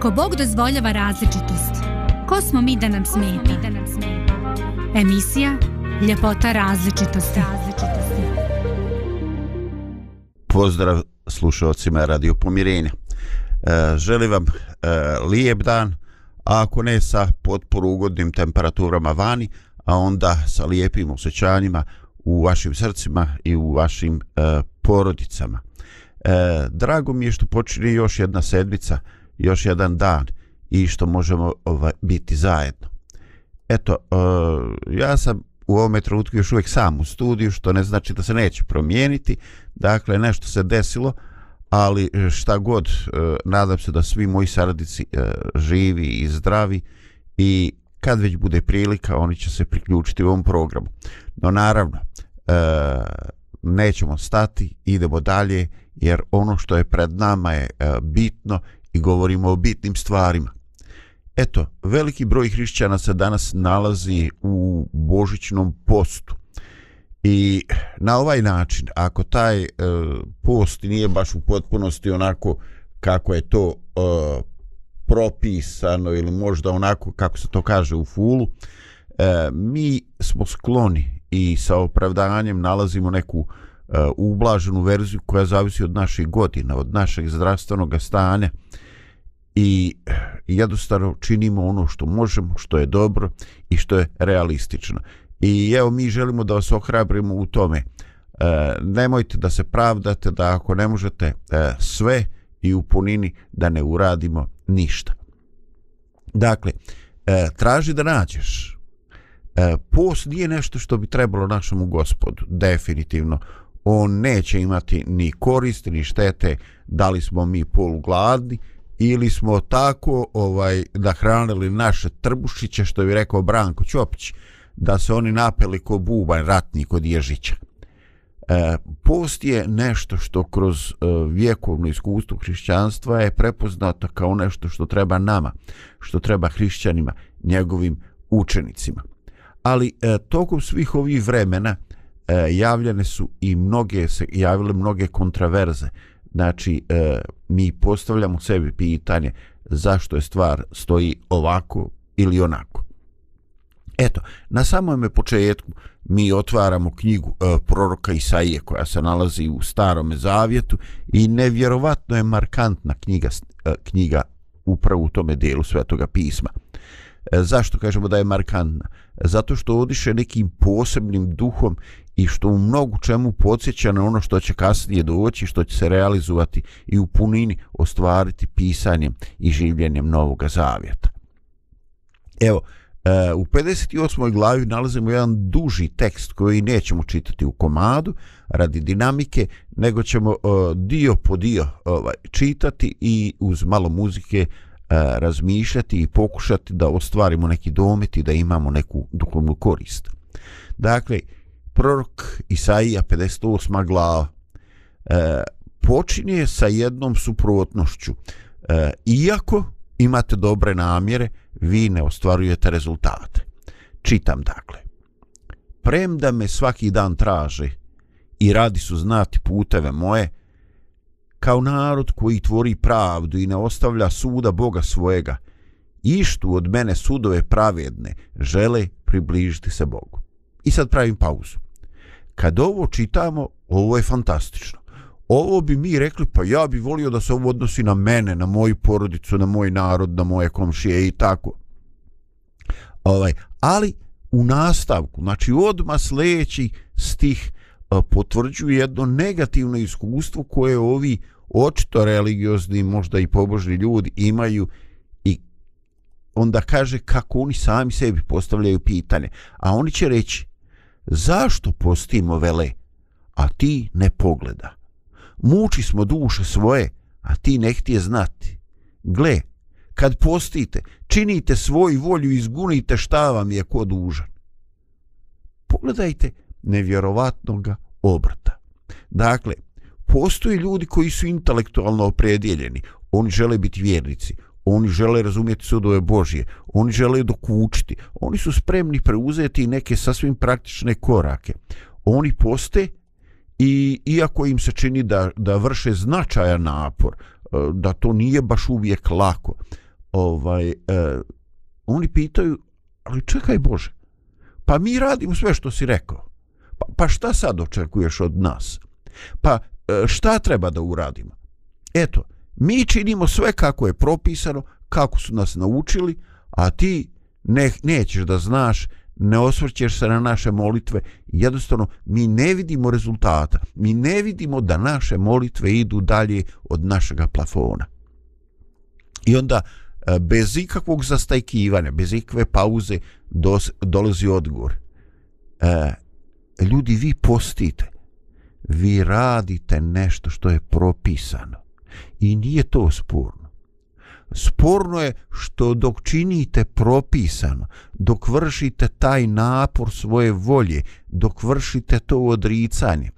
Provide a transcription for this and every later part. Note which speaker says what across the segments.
Speaker 1: Ako Bog dozvoljava različitost, ko smo mi da nam smeta? Emisija Ljepota različitosti.
Speaker 2: Pozdrav slušalcima Radio Pomirenja. E, želim vam e, lijep dan, a ako ne sa potporu ugodnim temperaturama vani, a onda sa lijepim osjećanjima u vašim srcima i u vašim e, porodicama. E, drago mi je što počne još jedna sedmica, još jedan dan i što možemo ovaj, biti zajedno. Eto, e, ja sam u ovom trenutku još uvijek sam u studiju, što ne znači da se neće promijeniti. Dakle, nešto se desilo, ali šta god, e, nadam se da svi moji saradnici e, živi i zdravi i kad već bude prilika, oni će se priključiti u ovom programu. No naravno, nećemo stati, idemo dalje, jer ono što je pred nama je bitno i govorimo o bitnim stvarima. Eto, veliki broj hrišćana se danas nalazi u božićnom postu. I na ovaj način, ako taj e, post nije baš u potpunosti onako kako je to e, propisano ili možda onako kako se to kaže u fulu, e, mi smo skloni i sa opravdanjem nalazimo neku e, u ublaženu verziju koja zavisi od naših godina, od našeg zdravstvenog stanja i jednostavno činimo ono što možemo, što je dobro i što je realistično. I evo mi želimo da vas ohrabrimo u tome. E, nemojte da se pravdate da ako ne možete e, sve i u punini da ne uradimo ništa. Dakle, e, traži da nađeš. E, post nije nešto što bi trebalo našemu gospodu. Definitivno. On neće imati ni koristi, ni štete da li smo mi polugladni ili smo tako ovaj da hranili naše trbušiće, što bi rekao Branko Ćopić, da se oni napeli ko bubanj ratni kod ježića. E, post je nešto što kroz e, vjekovno iskustvo hrišćanstva je prepoznato kao nešto što treba nama, što treba hrišćanima, njegovim učenicima. Ali e, tokom svih ovih vremena e, javljene su i mnoge se javile mnoge kontraverze. Znači, e, mi postavljamo sebi pitanje zašto je stvar stoji ovako ili onako. Eto, na samom početku mi otvaramo knjigu e, proroka Isaije koja se nalazi u starome zavjetu i nevjerovatno je markantna knjiga, e, knjiga upravo u tome dijelu svetoga pisma. E, zašto kažemo da je markantna? Zato što odiše nekim posebnim duhom i što u mnogu čemu podsjeća na ono što će kasnije doći, što će se realizovati i u punini ostvariti pisanjem i življenjem Novoga Zavjeta. Evo, e, u 58. glavi nalazimo jedan duži tekst koji nećemo čitati u komadu radi dinamike, nego ćemo e, dio po dio ovaj, čitati i uz malo muzike e, razmišljati i pokušati da ostvarimo neki domet i da imamo neku duhovnu korist. Dakle, prorok Isaija 58. glava e, počinje sa jednom suprotnošću. E, iako imate dobre namjere, vi ne ostvarujete rezultate. Čitam dakle. Premda me svaki dan traže i radi su znati puteve moje, kao narod koji tvori pravdu i ne ostavlja suda Boga svojega, ištu od mene sudove pravedne žele približiti se Bogu. I sad pravim pauzu. Kad ovo čitamo, ovo je fantastično. Ovo bi mi rekli, pa ja bi volio da se ovo odnosi na mene, na moju porodicu, na moj narod, na moje komšije i tako. Ovaj, ali u nastavku, znači odma sledeći stih potvrđuje jedno negativno iskustvo koje ovi očito religiozni, možda i pobožni ljudi imaju i onda kaže kako oni sami sebi postavljaju pitanje. A oni će reći, zašto postimo vele, a ti ne pogleda? Muči smo duše svoje, a ti ne htije znati. Gle, kad postite, činite svoju volju i izgunite šta vam je ko dužan. Pogledajte nevjerovatnog obrta. Dakle, postoje ljudi koji su intelektualno opredijeljeni. Oni žele biti vjernici. Oni žele razumjeti sudove Božje. Oni žele dokučiti. Oni su spremni preuzeti neke sasvim praktične korake. Oni poste i iako im se čini da, da vrše značajan napor, e, da to nije baš uvijek lako, ovaj eh, oni pitaju ali čekaj Bože pa mi radimo sve što si rekao pa, pa šta sad očekuješ od nas pa e, šta treba da uradimo eto mi činimo sve kako je propisano kako su nas naučili a ti ne, nećeš da znaš ne osvrćeš se na naše molitve. Jednostavno mi ne vidimo rezultata. Mi ne vidimo da naše molitve idu dalje od našega plafona. I onda e, bez ikakvog zastajkivanja bez ikakve pauze dos, dolazi odgovor. E, ljudi vi postite. Vi radite nešto što je propisano i nije to sporno Sporno je što dok činite propisano, dok vršite taj napor svoje volje, dok vršite to odricanje,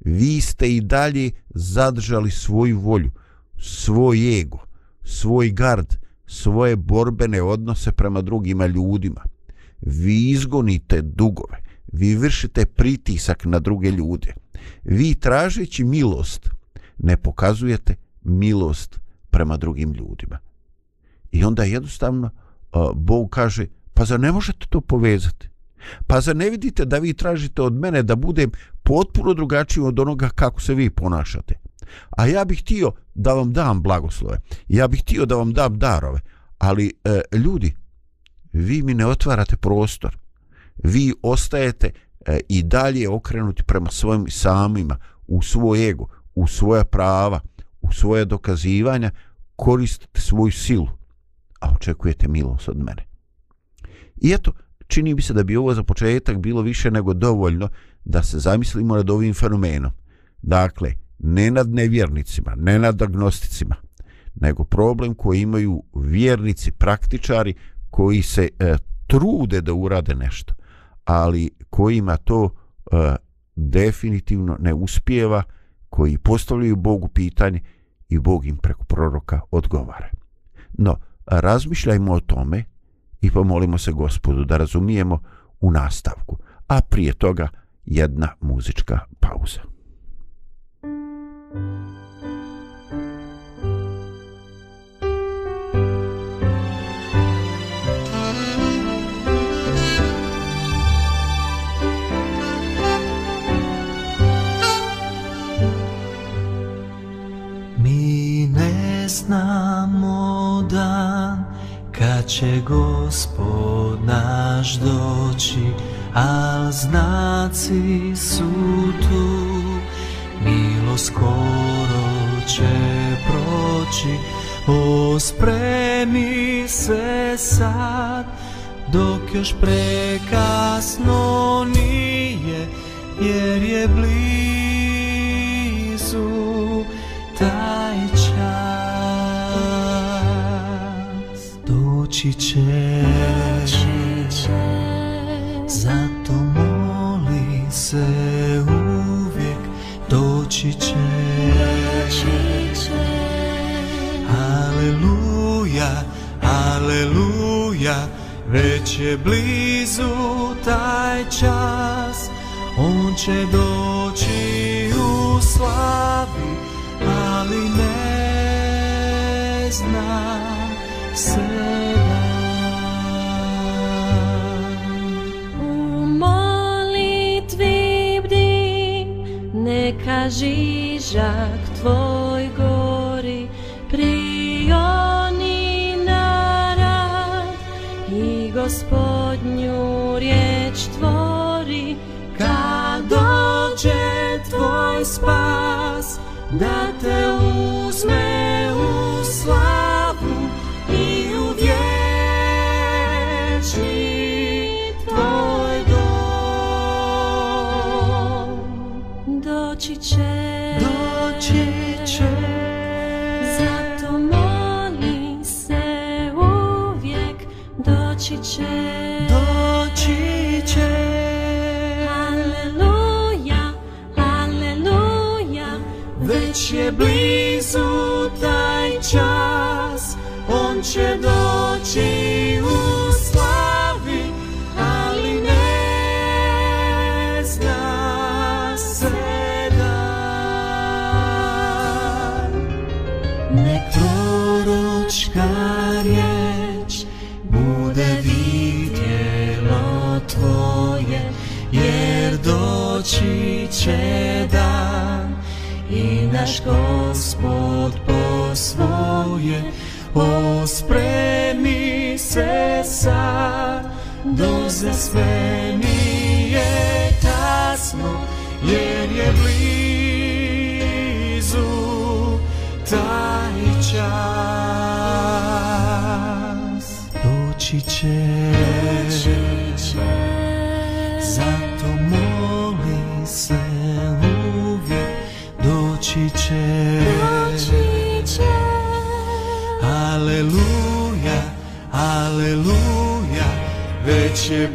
Speaker 2: vi ste i dalje zadržali svoju volju, svoj ego, svoj gard, svoje borbene odnose prema drugima ljudima. Vi izgonite dugove, vi vršite pritisak na druge ljude. Vi tražeći milost ne pokazujete milost prema drugim ljudima. I onda jednostavno e, Bog kaže, pa za ne možete to povezati? Pa za ne vidite da vi tražite od mene da budem potpuno drugačiji od onoga kako se vi ponašate? A ja bih htio da vam dam blagoslove. Ja bih htio da vam dam darove. Ali e, ljudi, vi mi ne otvarate prostor. Vi ostajete e, i dalje okrenuti prema svojim samima, u svoj ego, u svoja prava, u svoje dokazivanja, koristite svoju silu, a očekujete milost od mene. I eto, čini bi se da bi ovo za početak bilo više nego dovoljno da se zamislimo nad ovim fenomenom. Dakle, ne nad nevjernicima, ne nad agnosticima, nego problem koji imaju vjernici, praktičari, koji se e, trude da urade nešto, ali kojima to e, definitivno ne uspijeva, koji postavljaju Bogu pitanje i Bog im preko proroka odgovara. No, razmišljajmo o tome i pomolimo se gospodu da razumijemo u nastavku, a prije toga jedna muzička pauza.
Speaker 3: Znamo dan kad će gospod naš doći, a znaci su tu, milo skoro će proći, o spremi se sad, dok još prekasno nije, jer je blizu. Proći će, zato moli se uvijek doći će, Aleluja, aleluja, već je blizu taj čas, on će doći u slavi, ali ne znam se žižak tvoj gori prioni narad i gospodnju riječ tvori. Kad dođe tvoj spas da te uzme on će Doze sve nije kasno Jer je blizu taj čas. Doći će Doći će već je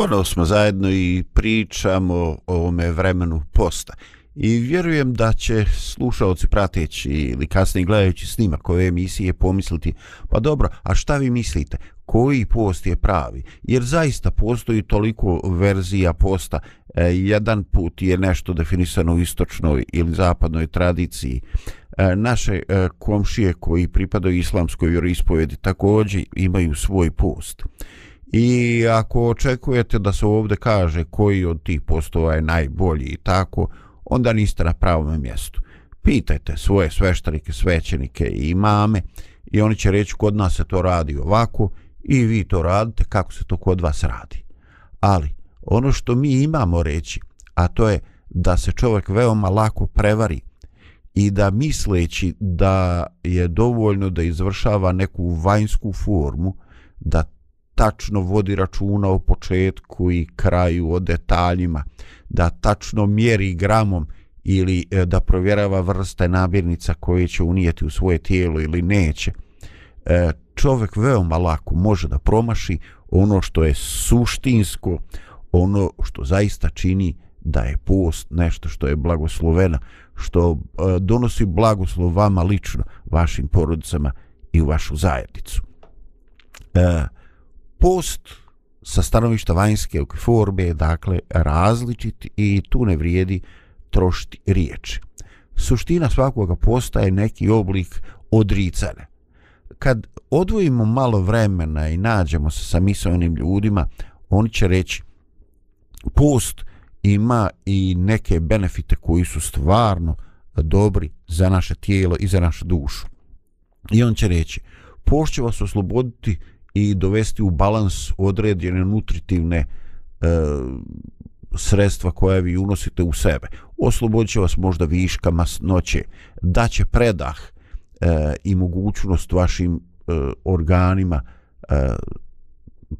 Speaker 2: Ponovo smo zajedno i pričamo o ovome vremenu posta. I vjerujem da će slušalci prateći ili kasnije gledajući snimak ove emisije pomisliti, pa dobro, a šta vi mislite? Koji post je pravi? Jer zaista postoji toliko verzija posta. E, jedan put je nešto definisano u istočnoj ili zapadnoj tradiciji. E, naše e, komšije koji pripadaju islamskoj vjeroispovedi također imaju svoj post. I ako očekujete da se ovdje kaže koji od tih postova je najbolji i tako, onda niste na pravom mjestu. Pitajte svoje sveštenike, svećenike i imame i oni će reći kod nas se to radi ovako i vi to radite kako se to kod vas radi. Ali ono što mi imamo reći, a to je da se čovjek veoma lako prevari i da misleći da je dovoljno da izvršava neku vanjsku formu, da tačno vodi računa o početku i kraju, o detaljima, da tačno mjeri gramom ili e, da provjerava vrste namirnica koje će unijeti u svoje tijelo ili neće. E, čovjek veoma lako može da promaši ono što je suštinsko, ono što zaista čini da je post nešto što je blagoslovena, što e, donosi blagoslov vama lično, vašim porodicama i u vašu zajednicu. E, post sa stanovišta vanjske forme je dakle različit i tu ne vrijedi trošiti riječi. Suština svakoga posta je neki oblik odricanja. Kad odvojimo malo vremena i nađemo se sa mislovanim ljudima, oni će reći post ima i neke benefite koji su stvarno dobri za naše tijelo i za našu dušu. I on će reći, post vas osloboditi i dovesti u balans određene nutritivne e, sredstva koje vi unosite u sebe. Oslobodit će vas možda viška masnoće, daće predah e, i mogućnost vašim e, organima, e,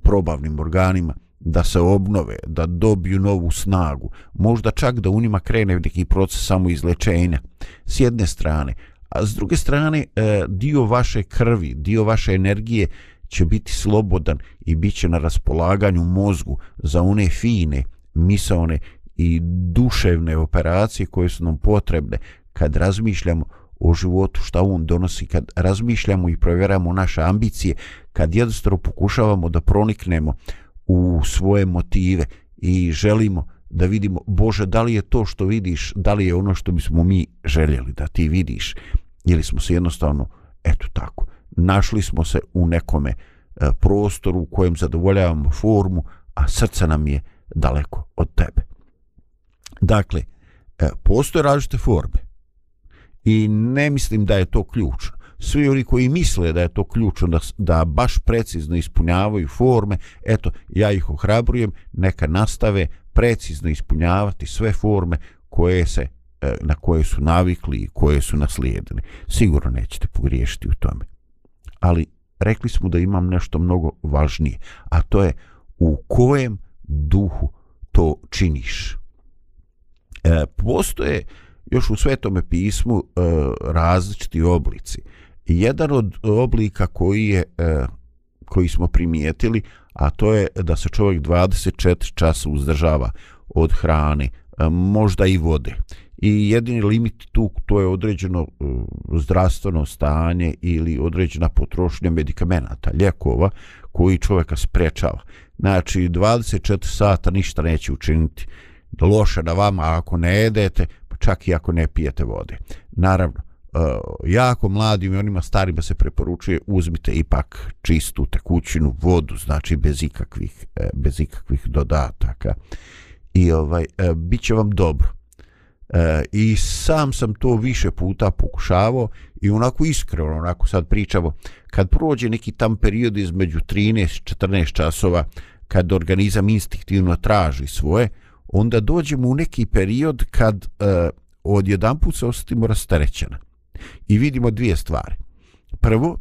Speaker 2: probavnim organima, da se obnove, da dobiju novu snagu, možda čak da u njima krene neki proces samoizlečenja, s jedne strane. A s druge strane, e, dio vaše krvi, dio vaše energije će biti slobodan i bit će na raspolaganju mozgu za one fine, misaone i duševne operacije koje su nam potrebne kad razmišljamo o životu šta on donosi, kad razmišljamo i provjeramo naše ambicije, kad jednostavno pokušavamo da proniknemo u svoje motive i želimo da vidimo, Bože, da li je to što vidiš, da li je ono što bismo mi željeli da ti vidiš, ili smo se jednostavno, eto tako, našli smo se u nekome e, prostoru u kojem zadovoljavamo formu, a srce nam je daleko od tebe. Dakle, e, postoje različite forme i ne mislim da je to ključno. Svi oni koji misle da je to ključno, da, da baš precizno ispunjavaju forme, eto, ja ih ohrabrujem, neka nastave precizno ispunjavati sve forme koje se e, na koje su navikli i koje su naslijedili. Sigurno nećete pogriješiti u tome. Ali rekli smo da imam nešto mnogo važnije, a to je u kojem duhu to činiš. E, postoje još u svetome pismu e, različiti oblici. Jedan od oblika koji je e, koji smo primijetili, a to je da se čovjek 24 časa uzdržava od hrane, e, možda i vode. I jedini limit tu to je određeno uh, zdravstveno stanje ili određena potrošnja medikamenata, ljekova koji čovjeka sprečava. Znači 24 sata ništa neće učiniti loše na vama ako ne jedete, pa čak i ako ne pijete vode. Naravno, uh, jako mladim i onima starima se preporučuje uzmite ipak čistu tekućinu vodu, znači bez ikakvih, uh, bez ikakvih dodataka. I ovaj, bit će vam dobro. E, I sam sam to više puta pokušavao i onako iskreno, onako sad pričamo, kad prođe neki tam period između 13-14 časova, kad organizam instinktivno traži svoje, onda dođemo u neki period kad e, odjedan put se osjetimo rasterećena. i vidimo dvije stvari. Prvo,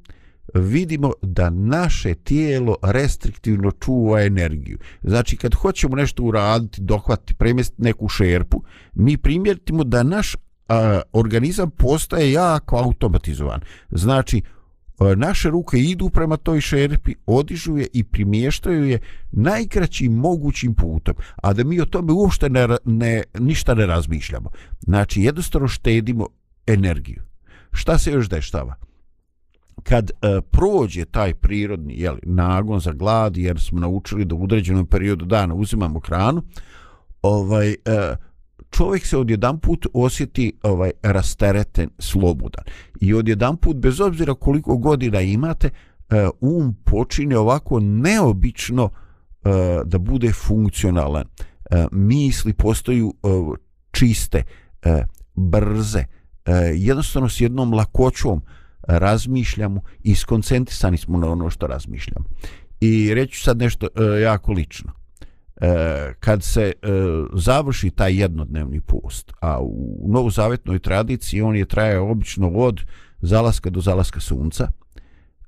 Speaker 2: vidimo da naše tijelo restriktivno čuva energiju. Znači, kad hoćemo nešto uraditi, dohvati, premestiti neku šerpu, mi primjetimo da naš a, organizam postaje jako automatizovan. Znači, naše ruke idu prema toj šerpi, odižu je i primještaju je najkraćim mogućim putem, a da mi o tome uopšte ne, ne, ništa ne razmišljamo. Znači, jednostavno štedimo energiju. Šta se još dešava? Kad e, prođe taj prirodni jeli, nagon za glad, jer smo naučili da u određenom periodu dana uzimamo hranu, ovaj, e, čovjek se odjedan put osjeti ovaj rastereten, slobodan. I odjedan put, bez obzira koliko godina imate, e, um počine ovako neobično e, da bude funkcionalan. E, misli postaju e, čiste, e, brze, e, jednostavno s jednom lakoćom razmišljamo i skoncentrisani smo na ono što razmišljamo. I reću sad nešto e, jako lično e, kad se e, završi taj jednodnevni post, a u novozavetnoj tradiciji on je trajao obično od zalaska do zalaska sunca,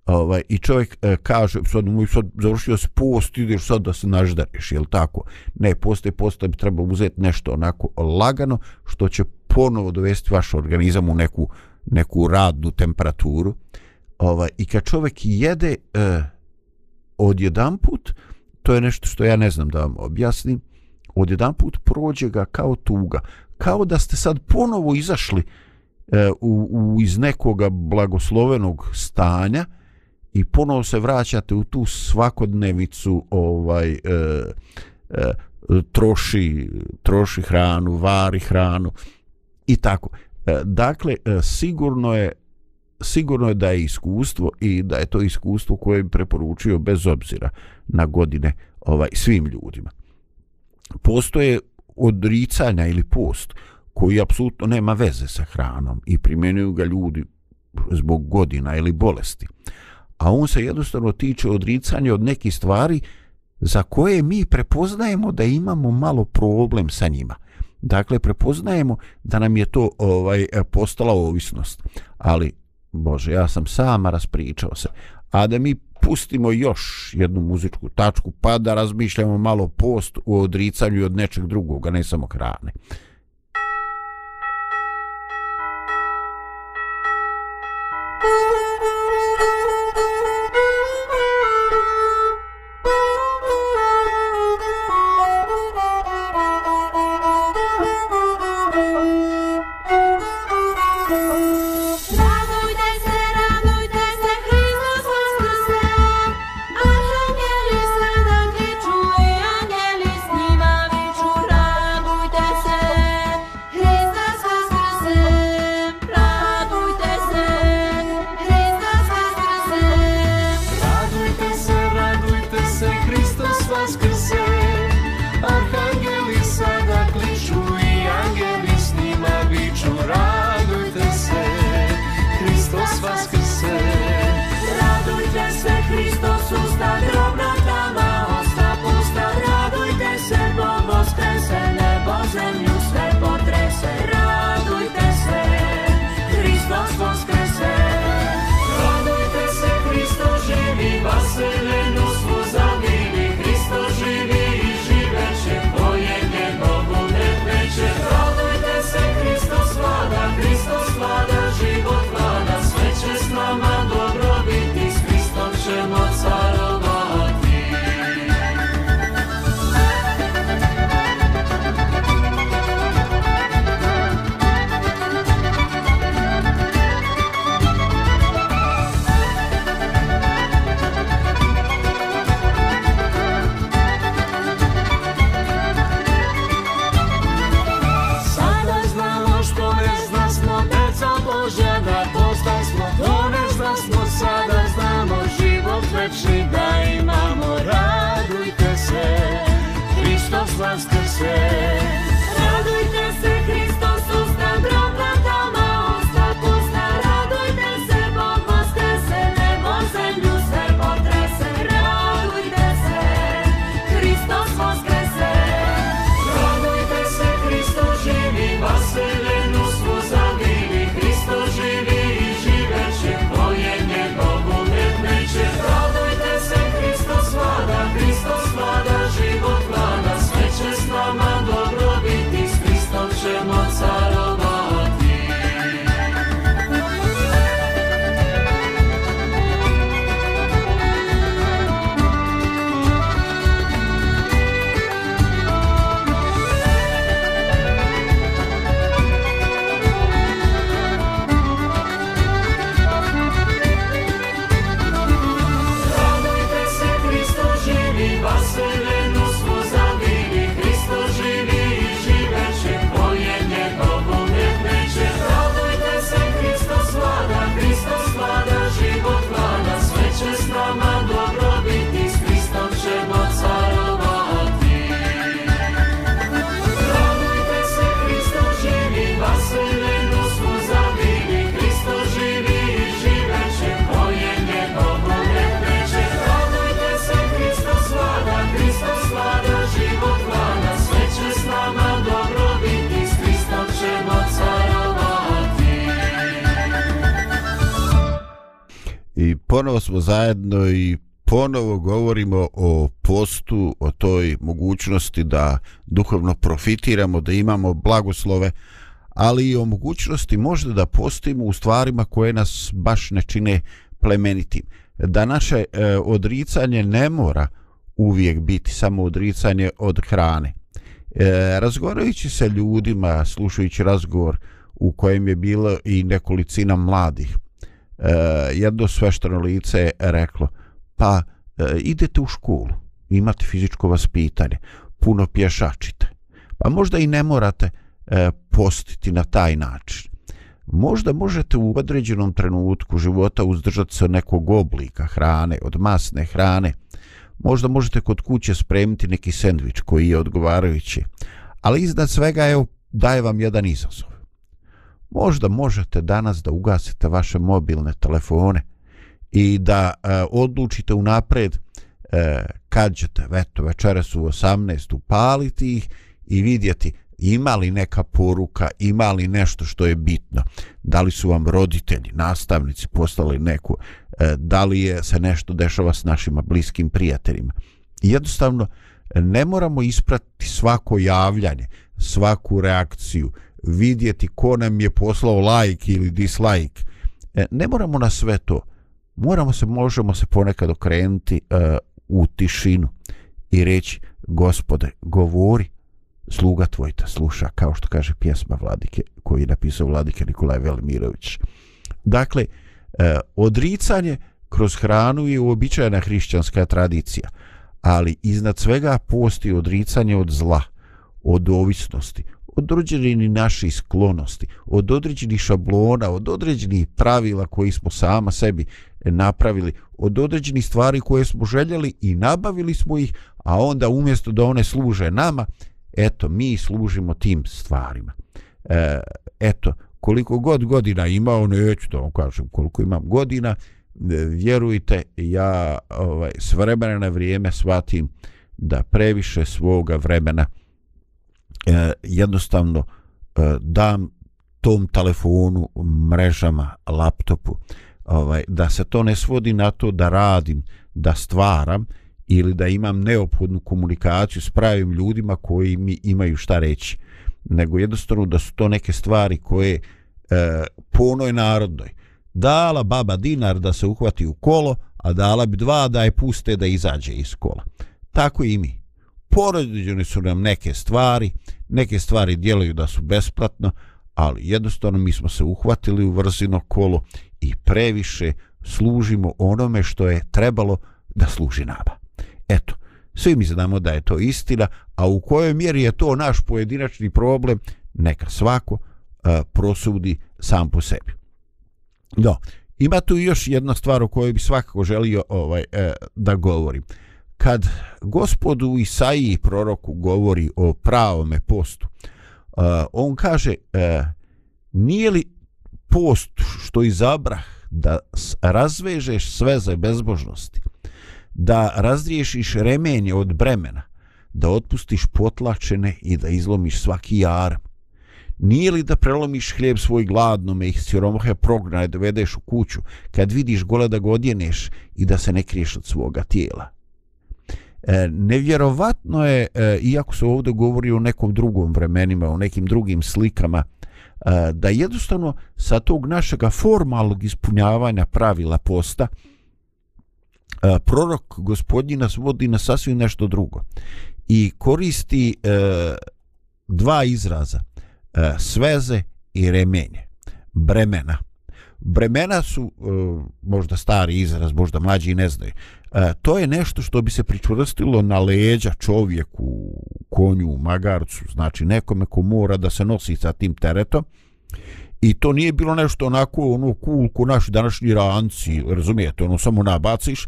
Speaker 2: ovaj, i čovjek e, kaže, sad, moj, sad završio se post, ideš sad da se naždariš, je tako? Ne, post je post, bi trebalo uzeti nešto onako lagano, što će ponovo dovesti vaš organizam u neku, neku radnu temperaturu. Ovaj, I kad čovjek jede e, odjedan put, to je nešto što ja ne znam da vam objasnim, odjedan put prođe ga kao tuga, kao da ste sad ponovo izašli e, u, u, iz nekoga blagoslovenog stanja i ponovo se vraćate u tu svakodnevicu ovaj e, e, troši, troši hranu, vari hranu i tako. E, dakle, e, sigurno je sigurno je da je iskustvo i da je to iskustvo koje bi preporučio bez obzira na godine ovaj svim ljudima. Postoje odricanja ili post koji apsolutno nema veze sa hranom i primjenjuju ga ljudi zbog godina ili bolesti. A on se jednostavno tiče odricanja od nekih stvari za koje mi prepoznajemo da imamo malo problem sa njima. Dakle, prepoznajemo da nam je to ovaj e, postala ovisnost. Ali Bože, ja sam sama raspričao se. A da mi pustimo još jednu muzičku tačku, pa da razmišljamo malo post u odricanju od nečeg drugog, a ne samo hrane.
Speaker 4: say smo
Speaker 2: zajedno i ponovo govorimo o postu, o toj mogućnosti da duhovno profitiramo, da imamo blagoslove, ali i o mogućnosti možda da postimo u stvarima koje nas baš ne čine plemenitim. Da naše e, odricanje ne mora uvijek biti samo odricanje od hrane. E, razgovarajući sa ljudima, slušajući razgovor u kojem je bilo i nekolicina mladih, Eh, jedno svešteno lice je reklo pa e, idete u školu imate fizičko vaspitanje puno pješačite. Pa možda i ne morate e, postiti na taj način. Možda možete u određenom trenutku života uzdržati se od nekog oblika hrane od masne hrane. Možda možete kod kuće spremiti neki sendvič koji je odgovarajući ali iznad svega evo daje vam jedan izazov možda možete danas da ugasite vaše mobilne telefone i da e, odlučite unapred e, kad ćete eto večeras u 18 upaliti ih i vidjeti ima li neka poruka, ima li nešto što je bitno, da li su vam roditelji, nastavnici poslali neku, e, da li je se nešto dešava s našima bliskim prijateljima. I jednostavno ne moramo ispratiti svako javljanje, svaku reakciju, vidjeti ko nam je poslao like ili dislike. E, ne moramo na sve to. Moramo se, možemo se ponekad okrenuti e, u tišinu i reći, gospode, govori, sluga tvoj te sluša, kao što kaže pjesma Vladike, koju je napisao Vladike Nikolaj Velimirović. Dakle, e, odricanje kroz hranu je uobičajena hrišćanska tradicija, ali iznad svega posti odricanje od zla, od ovisnosti, od određenih naših sklonosti, od određenih šablona, od određenih pravila koji smo sama sebi napravili, od određenih stvari koje smo željeli i nabavili smo ih, a onda umjesto da one služe nama, eto, mi služimo tim stvarima. E, eto, koliko god godina imao, ono, neću da vam kažem koliko imam godina, e, vjerujte, ja ovaj, s vremena na vrijeme shvatim da previše svoga vremena e, jednostavno e, dam tom telefonu, mrežama, laptopu, ovaj, da se to ne svodi na to da radim, da stvaram ili da imam neophodnu komunikaciju s pravim ljudima koji mi imaju šta reći, nego jednostavno da su to neke stvari koje e, po onoj narodnoj dala baba dinar da se uhvati u kolo, a dala bi dva da je puste da izađe iz kola. Tako i mi. Poređene su nam neke stvari, neke stvari djeluju da su besplatno, ali jednostavno mi smo se uhvatili u vrzino kolo i previše služimo onome što je trebalo da služi nama. Eto, svi mi znamo da je to istina, a u kojoj mjeri je to naš pojedinačni problem, neka svako a, prosudi sam po sebi. No, ima tu još jedna stvar o kojoj bi svakako želio ovaj e, da govorim. Kad gospodu Isaiji proroku govori o pravome postu, uh, on kaže uh, nije li post što izabrah da razvežeš sve za bezbožnosti, da razriješiš remenje od bremena, da otpustiš potlačene i da izlomiš svaki jaram. Nije li da prelomiš hljeb svoj gladnome i siromahe prognane dovedeš u kuću, kad vidiš gole da godjeneš i da se ne kriješ od svoga tijela? E, nevjerovatno je, e, iako se ovdje govori o nekom drugom vremenima, o nekim drugim slikama, e, da jednostavno sa tog našega formalnog ispunjavanja pravila posta, e, prorok gospodnji nas vodi na sasvim nešto drugo i koristi e, dva izraza e, sveze i remenje bremena bremena su e, možda stari izraz možda mlađi ne znaju e, to je nešto što bi se pričvrstilo na leđa čovjeku konju, magarcu znači nekome ko mora da se nosi sa tim teretom I to nije bilo nešto onako ono cool ko naši današnji ranci, razumijete, ono samo nabaciš,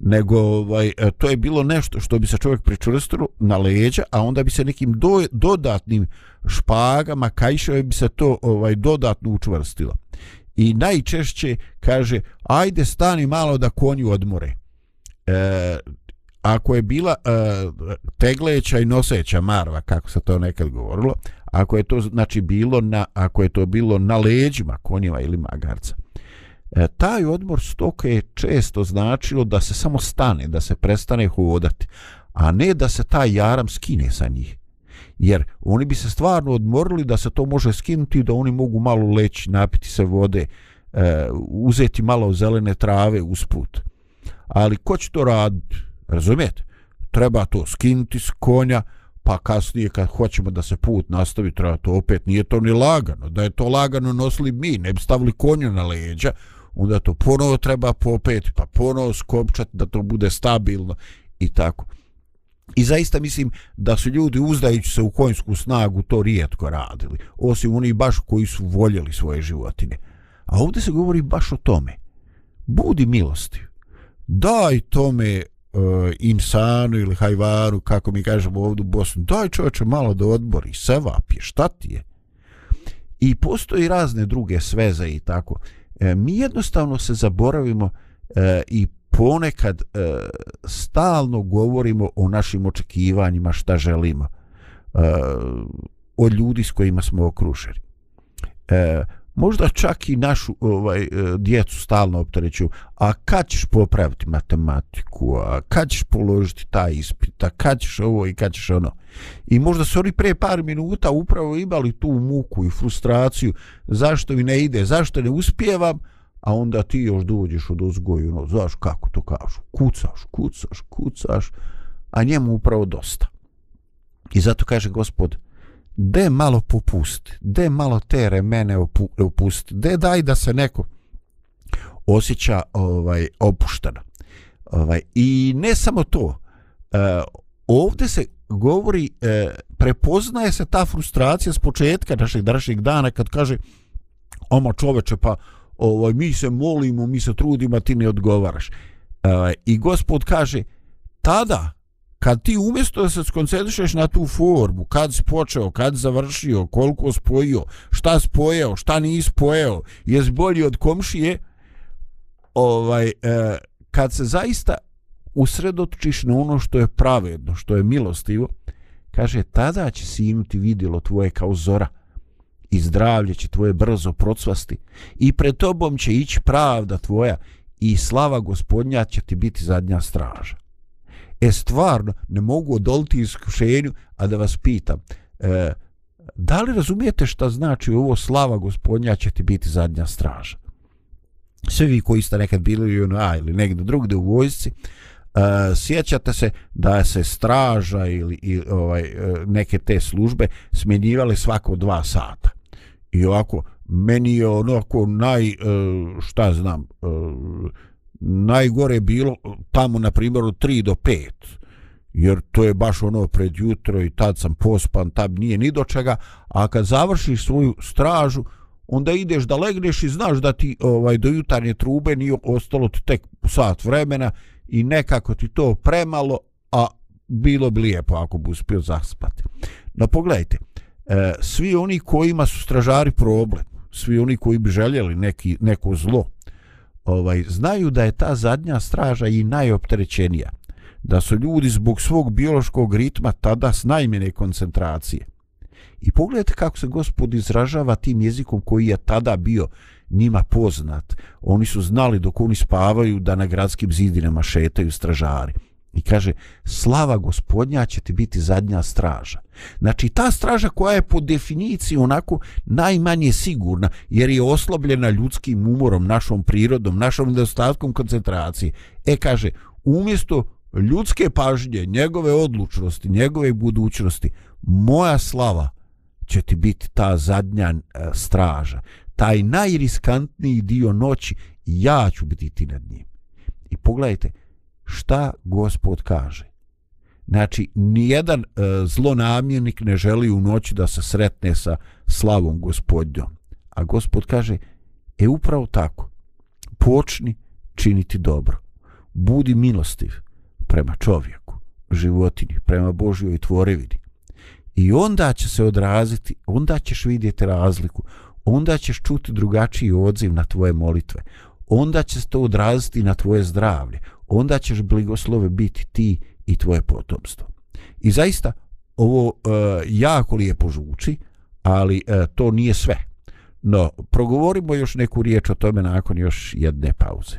Speaker 2: nego ovaj, e, to je bilo nešto što bi se čovjek pričvrstilo na leđa, a onda bi se nekim do, dodatnim špagama, kajšove bi se to ovaj dodatno učvrstilo. I najčešće kaže, ajde stani malo da konju odmore. E, ako je bila e, tegleća i noseća marva, kako se to nekad govorilo, ako je to znači bilo na ako je to bilo na leđima konjeva ili magarca. E, taj odmor stoke je često značilo da se samo stane, da se prestane hodati, a ne da se taj jaram skine sa njih. Jer oni bi se stvarno odmorili da se to može skinuti da oni mogu malo leći, napiti se vode, e, uzeti malo zelene trave usput. Ali ko će to raditi? Razumijete? Treba to skinuti s konja, pa kasnije kad hoćemo da se put nastavi, treba to opet, nije to ni lagano. Da je to lagano nosili mi, ne bi stavili konju na leđa, onda to ponovo treba popeti, pa ponovo skopčati da to bude stabilno i tako. I zaista mislim da su ljudi uzdajući se u konjsku snagu to rijetko radili, osim oni baš koji su voljeli svoje životine. A ovdje se govori baš o tome. Budi milosti. Daj tome e, insanu ili hajvaru, kako mi kažemo ovdje u Bosni, daj čovječe malo da odbori, sevap je, šta ti je? I postoji razne druge sveze i tako. E, mi jednostavno se zaboravimo e, i ponekad e, stalno govorimo o našim očekivanjima, šta želimo e, o ljudi s kojima smo okruženi. E, možda čak i našu ovaj e, djecu stalno opterećuju, a kad ćeš popraviti matematiku, a kad ćeš položiti taj ispit, a kad ćeš ovo i kad ćeš ono. I možda su oni pre par minuta upravo imali tu muku i frustraciju, zašto mi ne ide, zašto ne uspijevam, a onda ti još dođeš od uzgoju, no, znaš kako to kažu, kucaš, kucaš, kucaš, a njemu upravo dosta. I zato kaže gospod, de malo popusti, de malo te remene opu, opusti, de daj da se neko osjeća ovaj opušteno. Ovaj, I ne samo to, e, ovdje se govori, e, prepoznaje se ta frustracija s početka našeg današnjeg dana kad kaže oma čoveče pa ovaj, mi se molimo, mi se trudimo, a ti ne odgovaraš. E, I gospod kaže, tada, kad ti umjesto da se skoncentrišeš na tu formu, kad si počeo, kad završio, koliko spojio, šta spojeo, šta nisi spojeo, jes bolji od komšije, ovaj, e, kad se zaista usredotočiš na ono što je pravedno, što je milostivo, kaže, tada će si imati vidjelo tvoje kao zora i zdravlje će tvoje brzo procvasti i pred tobom će ići pravda tvoja i slava gospodnja će ti biti zadnja straža. E stvarno, ne mogu odoliti iskušenju, a da vas pitam, e, da li razumijete šta znači ovo slava gospodnja će ti biti zadnja straža? Svi vi koji ste nekad bili u UNA ili negdje drugdje u vojsci, uh, sjećate se da se straža ili, ili ovaj, e, neke te službe smjenjivale svako dva sata. I ovako, meni je onako naj, e, šta znam, e, najgore bilo tamo na primjer od 3 do 5 jer to je baš ono pred jutro i tad sam pospan, tad nije ni do čega, a kad završiš svoju stražu, onda ideš da legneš i znaš da ti ovaj do jutarnje trube nije ostalo ti tek sat vremena i nekako ti to premalo, a bilo bi lijepo ako bi uspio zaspati. No pogledajte, e, svi oni kojima su stražari problem, svi oni koji bi željeli neki, neko zlo, ovaj znaju da je ta zadnja straža i najopterećenija. Da su ljudi zbog svog biološkog ritma tada s najmjene koncentracije. I pogledajte kako se gospod izražava tim jezikom koji je tada bio njima poznat. Oni su znali dok oni spavaju da na gradskim zidinama šetaju stražari. I kaže, slava gospodnja će ti biti zadnja straža. Znači, ta straža koja je po definiciji onako najmanje sigurna, jer je oslabljena ljudskim umorom, našom prirodom, našom nedostatkom koncentracije. E, kaže, umjesto ljudske pažnje, njegove odlučnosti, njegove budućnosti, moja slava će ti biti ta zadnja e, straža. Taj najriskantniji dio noći, ja ću biti ti nad njim. I pogledajte, šta gospod kaže. Znači, nijedan e, zlonamjernik ne želi u noći da se sretne sa slavom gospodnjom. A gospod kaže, e upravo tako, počni činiti dobro. Budi milostiv prema čovjeku, životinji, prema Božjoj tvorevini. I onda će se odraziti, onda ćeš vidjeti razliku, onda ćeš čuti drugačiji odziv na tvoje molitve, onda će se to odraziti na tvoje zdravlje, onda ćeš bligoslove biti ti i tvoje potomstvo. I zaista ovo e, jako lijepo zvuči, ali e, to nije sve. No, progovorimo još neku riječ o tome nakon još jedne pauze.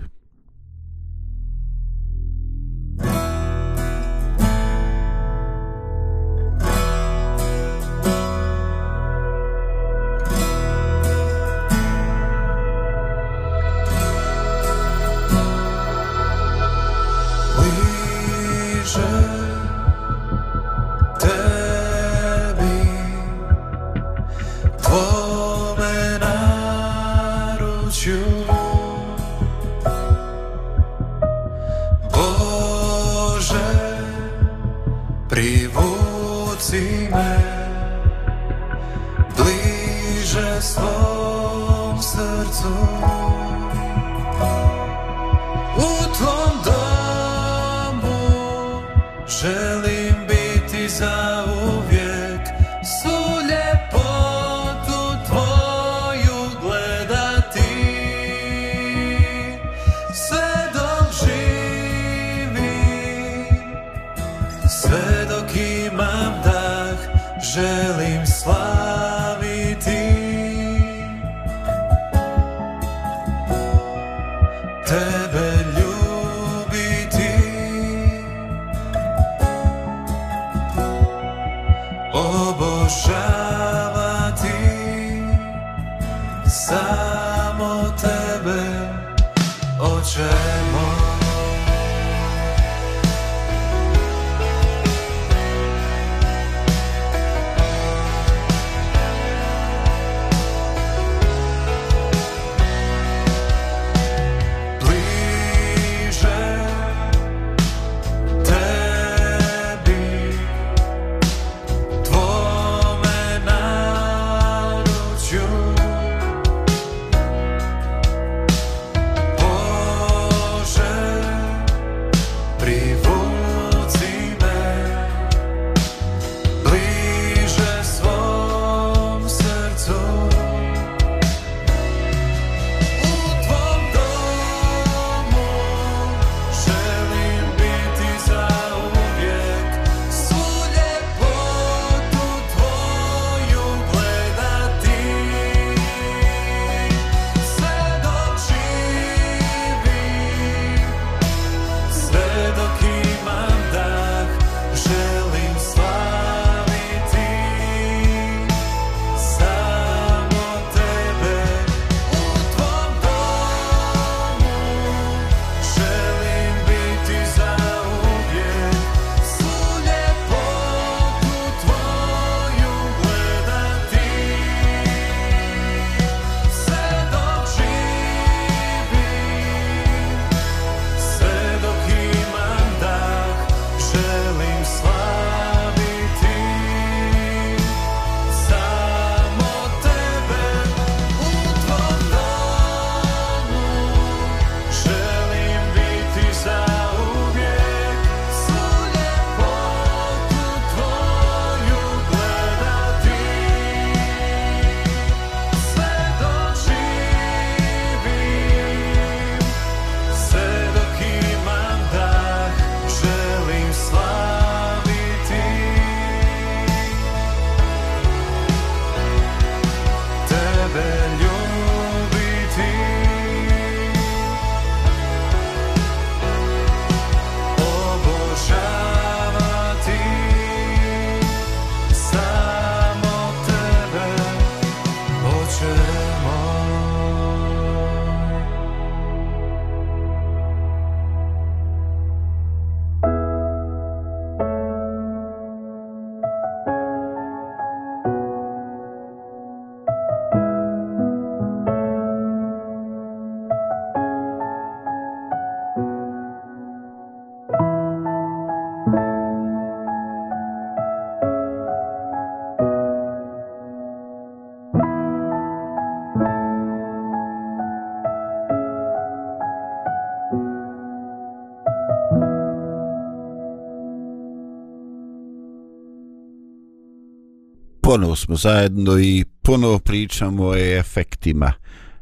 Speaker 2: Ponovo smo zajedno i ponovo pričamo o efektima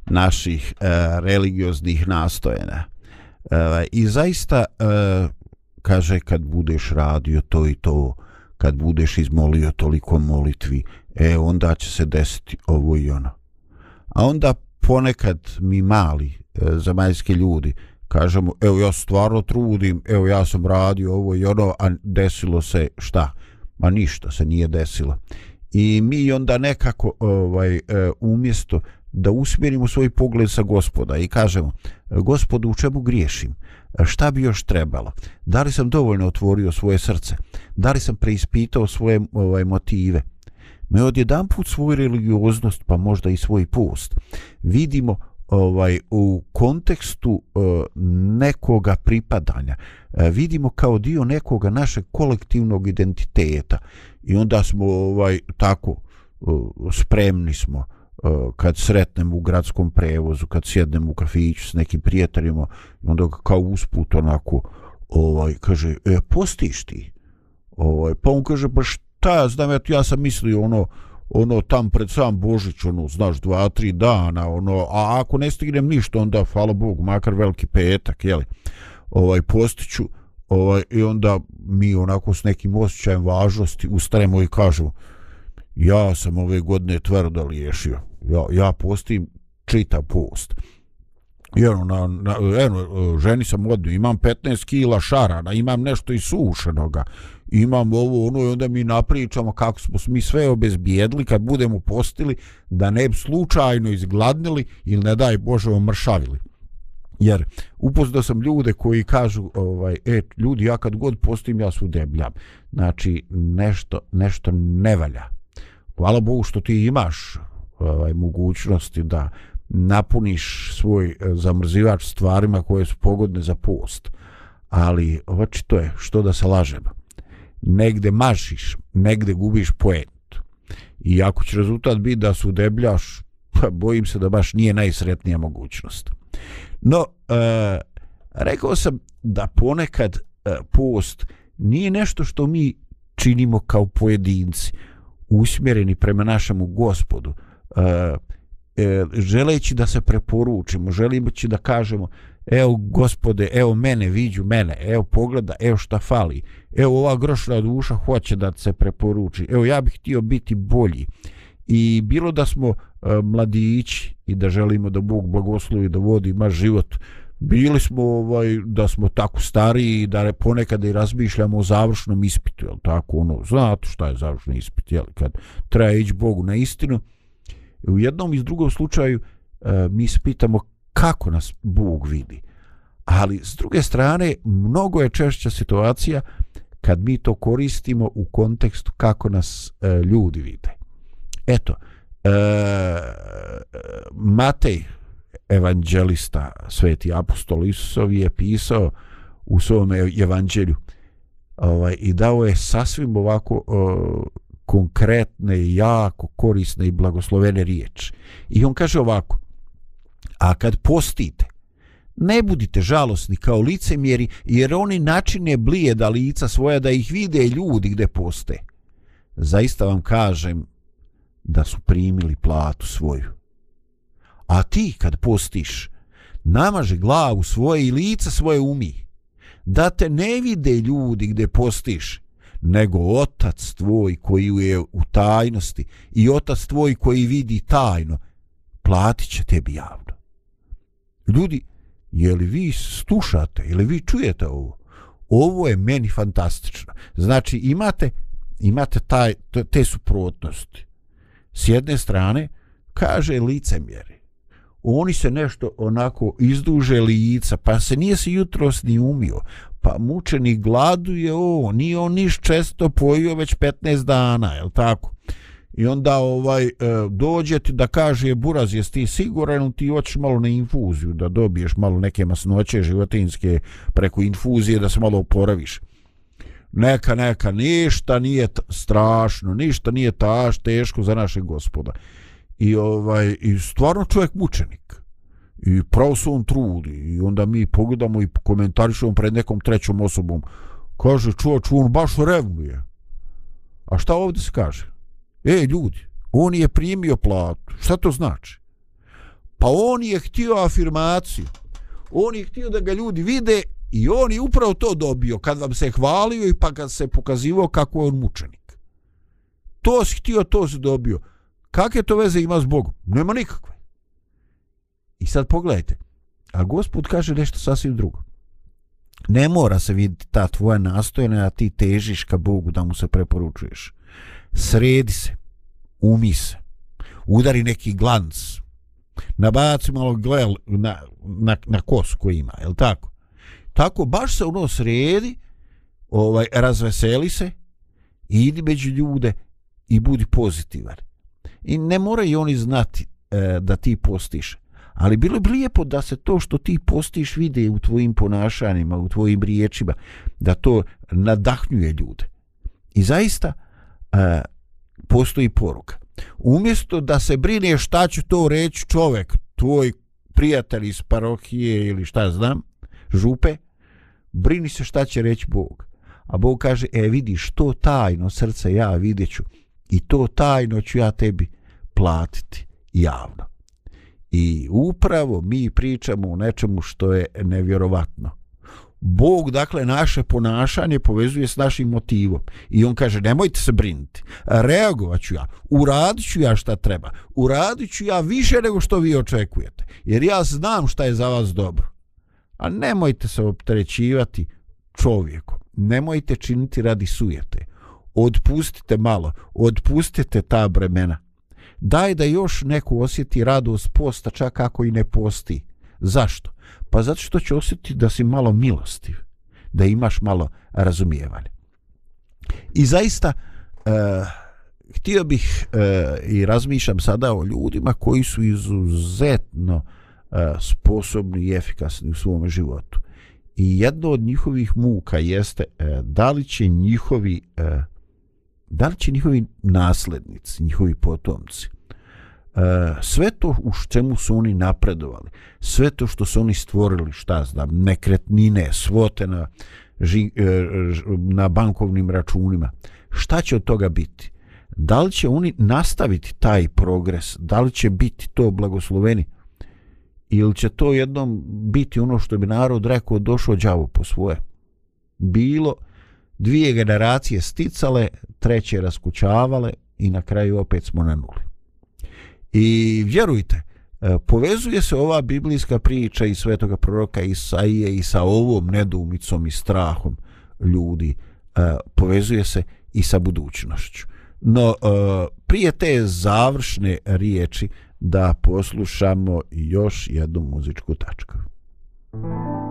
Speaker 2: naših e, religioznih nastojena. E, I zaista, e, kaže, kad budeš radio to i to, kad budeš izmolio toliko molitvi, e, onda će se desiti ovo i ono. A onda ponekad mi mali, e, zemaljski ljudi, kažemo, evo ja stvarno trudim, evo ja sam radio ovo i ono, a desilo se šta? Ma ništa se nije desilo. I mi onda nekako ovaj e, umjesto da usmjerimo svoj pogled sa gospoda i kažemo, gospodu u čemu griješim? Šta bi još trebalo? Da li sam dovoljno otvorio svoje srce? Da li sam preispitao svoje ovaj motive? me odjedan put svoju religioznost, pa možda i svoj post, vidimo ovaj u kontekstu e, nekoga pripadanja. E, vidimo kao dio nekoga našeg kolektivnog identiteta. I onda smo ovaj tako e, spremni smo e, kad sretnemo u gradskom prevozu kad sjednemo u kafiću s nekim prijateljima onda kao usput onako ovaj kaže e postiš ti? Ovaj pa on kaže pa šta ja znam ja, ja sam mislio ono ono tam pred sam Božić, ono, znaš, dva, tri dana, ono, a ako ne stignem ništa, onda, hvala Bog, makar veliki petak, jeli, ovaj, postiću, ovaj, i onda mi onako s nekim osjećajem važnosti ustanemo i kažemo, ja sam ove godine tvrdo liješio, ja, ja postim čita post. I ono, na, na, eno, ženi sam odnio, imam 15 kila šarana, imam nešto i sušenoga, imam ovo ono i onda mi napričamo kako smo mi sve obezbijedli kad budemo postili da ne bi slučajno izgladnili ili ne daj Bože omršavili. Jer upoznao sam ljude koji kažu ovaj e ljudi ja kad god postim ja su debljam. Znači nešto nešto ne valja. Hvala Bogu što ti imaš ovaj mogućnosti da napuniš svoj e, zamrzivač stvarima koje su pogodne za post. Ali očito je što da se lažemo negde mašiš, negde gubiš poent. I ako će rezultat biti da su debljaš, pa bojim se da baš nije najsretnija mogućnost. No, e, rekao sam da ponekad e, post nije nešto što mi činimo kao pojedinci, usmjereni prema našemu gospodu, e, e, želeći da se preporučimo, želeći da kažemo, evo gospode, evo mene, viđu mene, evo pogleda, evo šta fali, evo ova grošna duša hoće da se preporuči, evo ja bih htio biti bolji. I bilo da smo e, mladići i da želimo da Bog blagoslovi da vodi ima život, bili smo ovaj da smo tako stari i da ponekad i razmišljamo o završnom ispitu, jel tako, ono, znate šta je završni ispit, jel, kad treba ići Bogu na istinu. U jednom i drugom slučaju e, mi se pitamo kako nas Bog vidi. Ali s druge strane, mnogo je češća situacija kad mi to koristimo u kontekstu kako nas e, ljudi vide. Eto, e, Matej, evanđelista, sveti apostol Isusov je pisao u svom evanđelju ovaj, i dao je sasvim ovako o, konkretne, i jako korisne i blagoslovene riječi. I on kaže ovako, A kad postite, ne budite žalosni kao licemjeri, jer oni načine blijeda lica svoja da ih vide ljudi gde poste. Zaista vam kažem da su primili platu svoju. A ti kad postiš, namaže glavu svoje i lica svoje umi, da te ne vide ljudi gde postiš, nego otac tvoj koji je u tajnosti i otac tvoj koji vidi tajno, platit će tebi javno. Ljudi, je li vi slušate ili vi čujete ovo? Ovo je meni fantastično. Znači, imate, imate taj, te suprotnosti. S jedne strane, kaže licemjeri. Oni se nešto onako izduže lica, pa se nije se jutros ni umio. Pa mučeni gladuje ovo, nije on niš često pojio već 15 dana, je tako? i onda ovaj e, dođe ti da kaže buraz jesi ti siguran ti hoćeš malo na infuziju da dobiješ malo neke masnoće životinske preko infuzije da se malo oporaviš. Neka neka ništa nije strašno ništa nije taš teško za našeg gospoda. I ovaj i stvarno čovjek mučenik i pravo se on trudi i onda mi pogledamo i komentarišemo pred nekom trećom osobom kaže čuo on baš revnuje a šta ovdje se kaže E, ljudi, on je primio platu. Šta to znači? Pa on je htio afirmaciju. On je htio da ga ljudi vide i on je upravo to dobio kad vam se hvalio i pa kad se pokazivao kako je on mučenik. To si htio, to si dobio. Kakve to veze ima s Bogom? Nema nikakve. I sad pogledajte. A gospod kaže nešto sasvim drugo. Ne mora se vidjeti ta tvoja nastojena, a ti težiš ka Bogu da mu se preporučuješ. Sredi se. Umi se. Udari neki glanc. Nabaci malo glel na, na, na kosu koji ima, je tako? Tako, baš se ono sredi, ovaj, razveseli se, idi među ljude i budi pozitivan. I ne moraju oni znati e, da ti postiš. Ali bilo bi lijepo da se to što ti postiš vide u tvojim ponašanjima, u tvojim riječima, da to nadahnjuje ljude. I zaista e, postoji poruka. Umjesto da se brine šta će to reći čovek, tvoj prijatelj iz parohije ili šta znam, župe, brini se šta će reći Bog. A Bog kaže, e vidiš, to tajno srce ja vidjet ću i to tajno ću ja tebi platiti javno. I upravo mi pričamo o nečemu što je nevjerovatno. Bog, dakle, naše ponašanje povezuje s našim motivom. I on kaže, nemojte se brinuti. Reagovat ću ja. Uradit ću ja šta treba. Uradit ću ja više nego što vi očekujete. Jer ja znam šta je za vas dobro. A nemojte se opterećivati čovjekom. Nemojte činiti radi sujete. Odpustite malo. Odpustite ta bremena daj da još neko osjeti radost posta čak ako i ne posti. Zašto? Pa zato što će osjetiti da si malo milostiv, da imaš malo razumijevanja. I zaista, uh, htio bih uh, i razmišljam sada o ljudima koji su izuzetno uh, sposobni i efikasni u svom životu. I jedno od njihovih muka jeste uh, da li će njihovi uh, da li će njihovi naslednici, njihovi potomci, e, sve to u čemu su oni napredovali, sve to što su oni stvorili, šta znam, nekretnine, svote na, ži, e, na bankovnim računima, šta će od toga biti? Da li će oni nastaviti taj progres? Da li će biti to blagosloveni? Ili će to jednom biti ono što bi narod rekao došao đavo po svoje? Bilo dvije generacije sticale, treće raskućavale i na kraju opet smo na nuli. I vjerujte, e, povezuje se ova biblijska priča i svetoga proroka Isaije i sa ovom nedumicom i strahom ljudi, e, povezuje se i sa budućnošću. No, e, prije te završne riječi da poslušamo još jednu muzičku tačku. Thank you.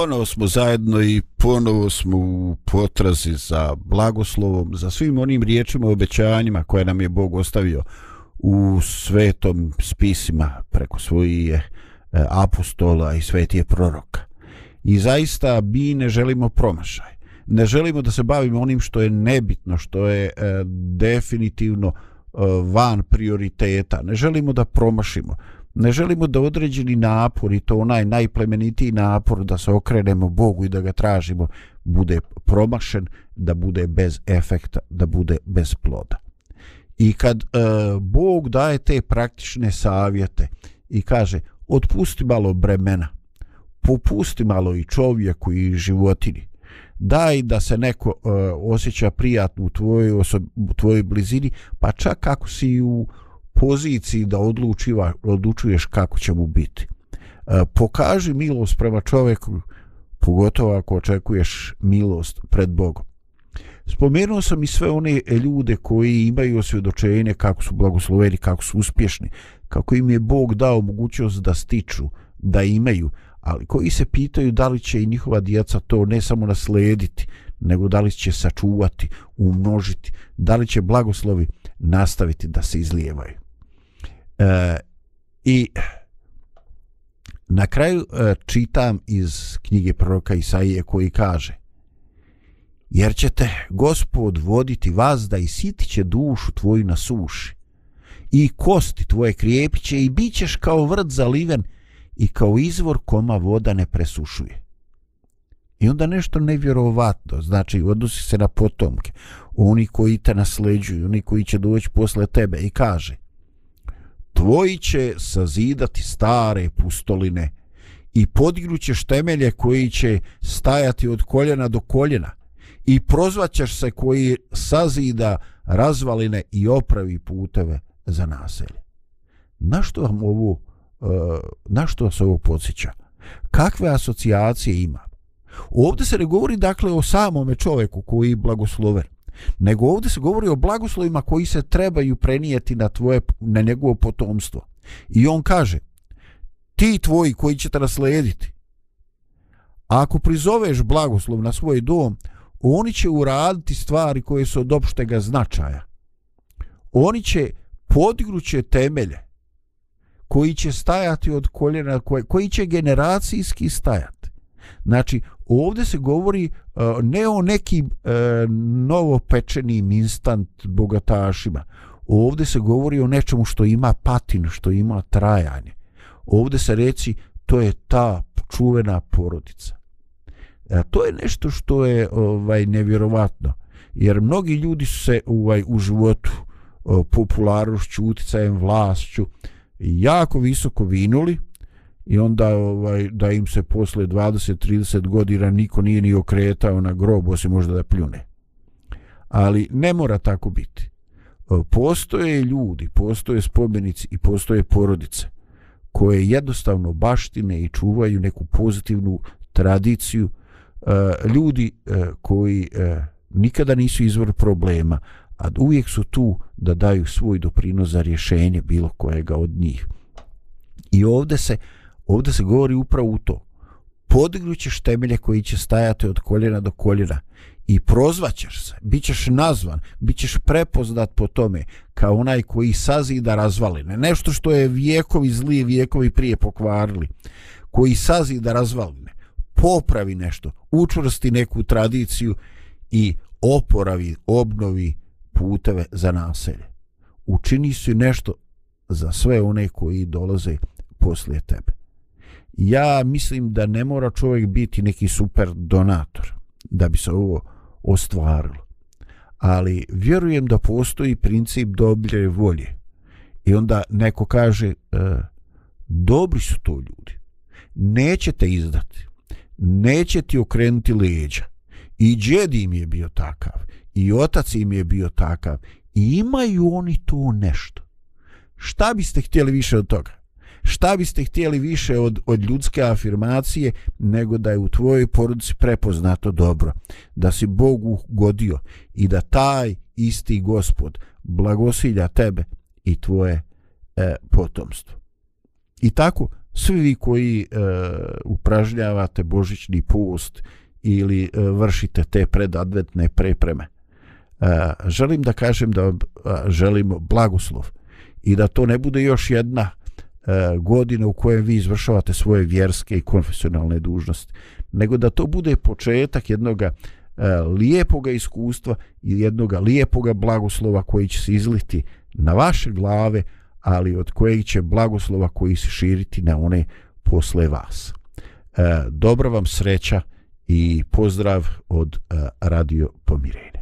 Speaker 2: Ponovo smo zajedno i ponovo smo u potrazi za blagoslovom, za svim onim riječima i obećanjima koje nam je Bog ostavio u svetom spisima preko svojih eh, apostola i svetije proroka. I zaista mi ne želimo promašaj. Ne želimo da se bavimo onim što je nebitno, što je eh, definitivno eh, van prioriteta. Ne želimo da promašimo. Ne želimo da određeni napor i to onaj najplemenitiji napor da se okrenemo Bogu i da ga tražimo bude promašen, da bude bez efekta, da bude bez ploda. I kad e, Bog daje te praktične savjete i kaže otpusti malo bremena, popusti malo i čovjeku i životini, daj da se neko e, osjeća prijatno u tvojoj, osobi, u tvojoj blizini, pa čak ako si u poziciji da odlučiva, odlučuješ kako će mu biti. E, pokaži milost prema čovjeku, pogotovo ako očekuješ milost pred Bogom. Spomenuo sam i sve one ljude koji imaju osvjedočenje kako su blagosloveni, kako su uspješni, kako im je Bog dao mogućnost da stiču, da imaju, ali koji se pitaju da li će i njihova djeca to ne samo naslediti, nego da li će sačuvati, umnožiti, da li će blagoslovi nastaviti da se izlijevaju. E, I na kraju e, čitam iz knjige proroka Isaije koji kaže Jer ćete gospod voditi vas da isiti će dušu tvoju na suši i kosti tvoje krijepiće i bit ćeš kao vrt zaliven i kao izvor koma voda ne presušuje. I onda nešto nevjerovatno, znači odnosi se na potomke, oni koji te nasleđuju, oni koji će doći posle tebe i kaže Tvoji će sazidati stare pustoline i podignućeš temelje koji će stajati od koljena do koljena i prozvaćeš se koji sazida razvaline i opravi puteve za naselje. Na što vam ovo, e, na što se ovo podsjeća? Kakve asocijacije ima? Ovdje se ne govori dakle o samome čovjeku koji je blagosloven, nego ovdje se govori o blagoslovima koji se trebaju prenijeti na tvoje na njegovo potomstvo. I on kaže: Ti tvoji koji ćete naslediti. Ako prizoveš blagoslov na svoj dom, oni će uraditi stvari koje su od opštega značaja. Oni će podignuće temelje koji će stajati od koljena, koji, koji će generacijski stajati. Znači, ovdje se govori e, ne o nekim e, novopečenim instant bogatašima. Ovdje se govori o nečemu što ima patinu, što ima trajanje. Ovdje se reci, to je ta čuvena porodica. A to je nešto što je ovaj nevjerovatno. Jer mnogi ljudi su se ovaj, u životu popularnošću, uticajem, vlašću jako visoko vinuli i onda ovaj, da im se posle 20-30 godina niko nije ni okretao na grob osim možda da pljune. Ali ne mora tako biti. E, postoje ljudi, postoje spomenici i postoje porodice koje jednostavno baštine i čuvaju neku pozitivnu tradiciju e, ljudi e, koji nikada nisu izvor problema, a uvijek su tu da daju svoj doprinos za rješenje bilo kojega od njih. I ovdje se, ovdje se govori upravo u to. Podignućeš temelje koji će stajati od koljena do koljena i prozvaćeš se, bit ćeš nazvan, bit ćeš prepoznat po tome kao onaj koji sazida razvaline. Nešto što je vijekovi zli, vijekovi prije pokvarili, koji sazida razvaline, popravi nešto, učvrsti neku tradiciju i oporavi, obnovi puteve za naselje. Učini si nešto za sve one koji dolaze poslije tebe. Ja mislim da ne mora čovjek biti neki super donator da bi se ovo ostvarilo. Ali vjerujem da postoji princip dobre volje. I onda neko kaže, e, dobri su to ljudi. Neće te izdati. Neće ti okrenuti leđa. I džed im je bio takav i otac im je bio takav i imaju oni to nešto šta biste htjeli više od toga šta biste htjeli više od, od ljudske afirmacije nego da je u tvojoj porodici prepoznato dobro da si Bogu godio i da taj isti gospod blagosilja tebe i tvoje e, potomstvo i tako svi vi koji e, upražnjavate božićni post ili e, vršite te predadvetne prepreme. E, želim da kažem da e, želimo blagoslov i da to ne bude još jedna E, godine u kojem vi izvršavate svoje vjerske i konfesionalne dužnosti, nego da to bude početak jednog e, lijepoga iskustva i jednog lijepoga blagoslova koji će se izliti na vaše glave, ali od kojeg će blagoslova koji se širiti na one posle vas. E, dobra vam sreća i pozdrav od e, Radio Pomirenja.